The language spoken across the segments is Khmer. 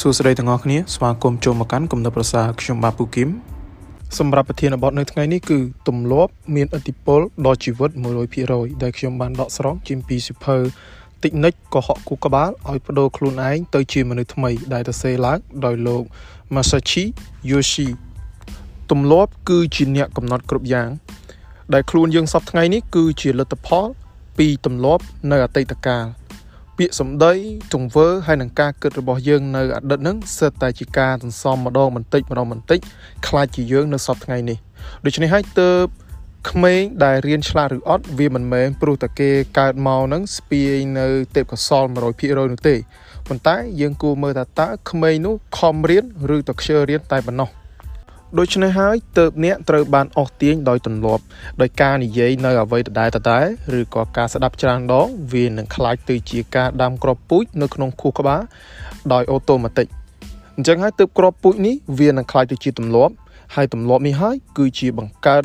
សួស្តីទាំងអស់គ្នាស្វាគមន៍ចូលមកកាន់គំនិតប្រសាខ្ញុំបាទពូគឹមសម្រាប់ប្រធានបទនៅថ្ងៃនេះគឺទម្លាប់មានឥទ្ធិពលដល់ជីវិត100%ដែលខ្ញុំបានដកស្រង់ជាពីសិភៅតិចនិចកុហកគូក្បាលឲ្យបដូរខ្លួនឯងទៅជាមនុស្សថ្មី ដែលទៅសេឡើងដោយលោក Masashi Yoshi ទម្លាប់គឺជាអ្នកកំណត់គ្រប់យ៉ាង ដែលខ្លួនយើងសពថ្ងៃនេះគឺជាលទ្ធផល ពីទម្លាប់នៅអតីតកាល ពាក្យសម្ដីទង្វើហើយនឹងការគិតរបស់យើងនៅអតីតហ្នឹងសិតតែជាការសន្សំម្ដងបន្តិចម្ដងបន្តិចខ្លាចជាយើងនៅសពថ្ងៃនេះដូច្នេះហើយទើបក្មេងដែលរៀនឆ្លាតឬអត់វាមិនមែនព្រោះតែគេកើតមកហ្នឹងស្ពាយនៅទេពកោសល100%នោះទេប៉ុន្តែយើងគួរមើលថាតើក្មេងនោះខំរៀនឬក៏ខ្ជិលរៀនតែប៉ុណ្ណោះ ដូច្នេះហើយទើបអ្នកត្រូវបានអស់ទាញដោយទម្លាប់ដោយការនិយាយនៅអ្វីដដែលដដែលឬក៏ការស្ដាប់ច្រើនដងវានឹងคล้ายទៅជាការដាំគ្រាប់ពូជនៅក្នុងខួរក្បាលដោយអូតូម៉ាទិកអញ្ចឹងហើយទើបគ្រាប់ពូជនេះវានឹងคล้ายទៅជាទម្លាប់ហើយទម្លាប់នេះហើយគឺជាបង្កើត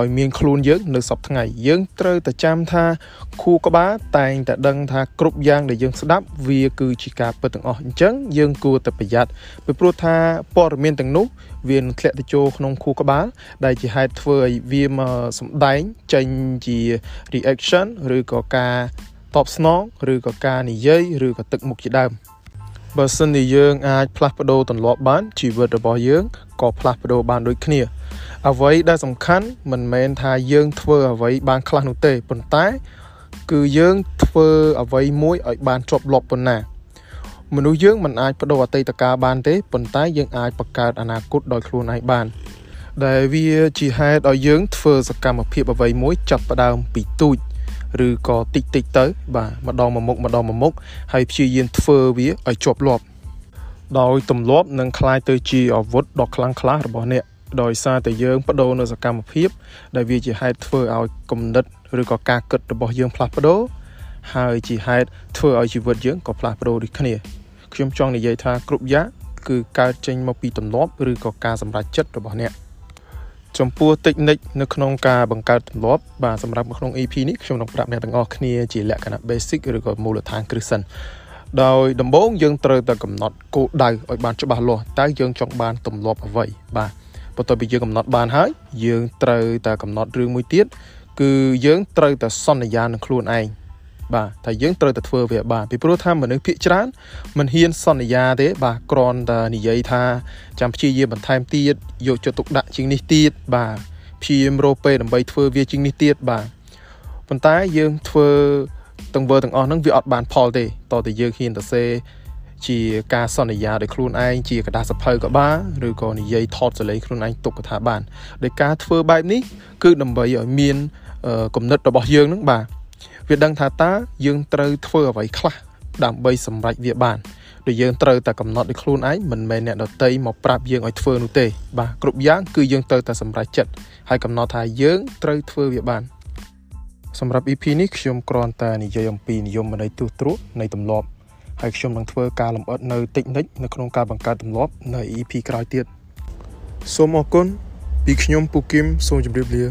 ឲ្យមានខ្លួនយើងនៅសពថ្ងៃយើងត្រូវតែចាំថាខួរក្បាលតែងតែដឹងថាគ្រប់យ៉ាងដែលយើងស្ដាប់វាគឺជាការពិតទាំងអស់អញ្ចឹងយើងគួរតែប្រយ័ត្នពីព្រោះថាព័ត៌មានទាំងនោះវានឹងធ្លាក់ទៅចូលក្នុងខួរក្បាល ដែលជាហេតុធ្វើឲ្យវាមកសម្ដែងចេញជា reaction ឬក៏ការតបស្នងឬក៏ការនិយាយឬក៏ទឹកមុខជាដើមបើសិនជាយើងអាចផ្លាស់ប្ដូរទម្លាប់បានជីវិតរបស់យើងក៏ផ្លាស់ប្ដូរបានដូចគ្នា អ្វីដែលសំខាន់មិនមែនថាយើងធ្វើអ្វីបានខ្លះនោះទេប៉ុន្តែ គឺយើងធ្វើអ្វីមួយឲ្យបានជាប់លាប់ប៉ុណ្ណាមនុស្សយើងមិនអាចបដូរអតីតកាលបានទេប៉ុន្តែយើងអាចបង្កើតអនាគតដោយខ្លួនឯងបាន ដែលវាជាហេតុឲ្យយើងធ្វើសកម្មភាពអ្វីមួយចាប់ផ្ដើមពីទូចឬក៏តិចតិចទៅ បាទម្ដងមួយមុខម្ដងមួយមុខហើយព្យាយាមធ្វើវាឲ្យជាប់លាប់ដោយទម្លាប់នឹងคล้ายទៅជាអាវុធដ៏ខ្លាំងក្លារបស់អ្នក ដោយសារតែយើងបដូរនៅសកម្មភាព ដែលវាជាហេតុធ្វើឲ្យគំនិតឬក៏ការគិតរបស់យើងផ្លាស់ប្ដូរហើយជាហេតុធ្វើឲ្យជីវិតយើងក៏ផ្លាស់ប្ដូរដូចគ្នាខ្ញុំចង់និយាយថាគ្រប់យ៉ាងគឺកើតចេញមកពីទម្លាប់ឬក៏ការសម្រេចចិត្តរបស់អ្នកចំពោះតិចនិចនៅក្នុងការបង្កើតទម្លាប់បាទសម្រាប់នៅក្នុង EP នេះខ្ញុំនឹងប្រាប់អ្នកទាំងអស់គ្នាជាលក្ខណៈ basic ឬក៏មូលដ្ឋានគ្រឹះសិនដោយដំបូងយើងត្រូវតែកំណត់គោលដៅឲ្យបានច្បាស់លាស់តើយើងចង់បានទម្លាប់អ្វីបាទ បន្ទាប់ពីយើងកំណត់បានហើយយើងត្រូវតែកំណត់រឿងមួយទៀតគឺយើងត្រូវតែសន្យានឹងខ្លួនឯងបាទថាយើងត្រូវតែធ្វើវាបានពីព្រោះថាមនុស្សភាគច្រើនមិនហ៊ានសន្យាទេ បាទគ្រាន់តែនិយាយថាចាំព្យាយាមបន្ថែមទៀតយកចិត្តទុកដាក់ជាងនេះទៀតបាទព្យាយាមរកពេលដើម្បីធ្វើវាជាងនេះទៀតបាទប៉ុន្តែយើងធ្វើទាំងវើទាំងអស់ហ្នឹងវាអត់បានផលទេតោះតែយើងហ៊ានទៅសេ ជាការសន្យាដោយខ្លួនឯងជាกระดาษសភៅក៏បានឬក៏និយាយថតសលេងខ្លួនឯងទុកថាបានដោយការធ្វើបែបនេះគឺដើម្បីឲ្យមានគំនិតរបស់យើងនឹងបាទវាដឹងថាតើយើងត្រូវធ្វើអ្វីខ្លះដើម្បីសម្រេចវាបានដូចយើងត្រូវតែកំណត់ដោយខ្លួនឯងមិនមែនអ្នកដតីមកប្រាប់យើងឲ្យធ្វើនោះទេបាទគ្រប់យ៉ាងគឺយើងត្រូវតែសម្រេចចិត្តហើយកំណត់ថាយើងត្រូវធ្វើវាបានសម្រាប់ EP នេះខ្ញុំគ្រាន់តែនិយាយអំពីនិយមន័យទូទ្រួតនៃទម្លាប់ ហើយខ្ញុំនឹងធ្វើការលម្អិតនៅតិចនិចនៅក្នុងការបង្កើតទម្លាប់នៅ EP ក្រោយទៀតសូមអរគុណពីខ្ញុំពូគឹមសូមជម្រាបលា